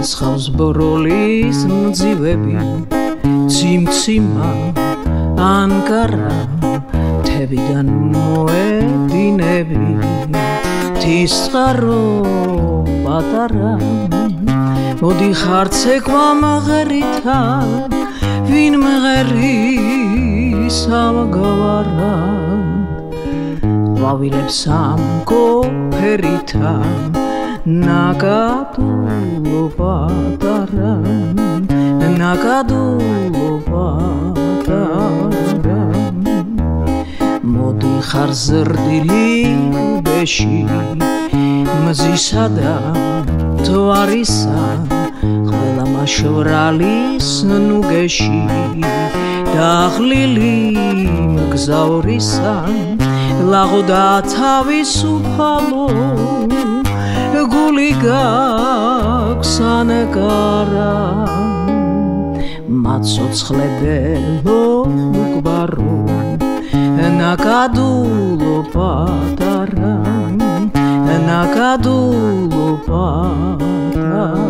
გასხავს ბროლის მძივები. ციმციმა ანკარა თებიდან მოედინები. თის წყარო პატარა მოდი ხარცე გვამაღერითა ვინ მღერი სამგვარა ყვავილებს ამ კოფერითა ნაკადულო პატარა ნაკადულო პატარა მოდიხარ ზრდილი ბეში მზისა და თვარისა ყველა მაშვრალის ნუგეში. დაღლილი მგზავრისა ლაღოდა თავისუფალო უფალო გული გაქსანეკარა მაცოცხლებელო უკბარო ნაკადულო პატარა ნაკადულო პატარა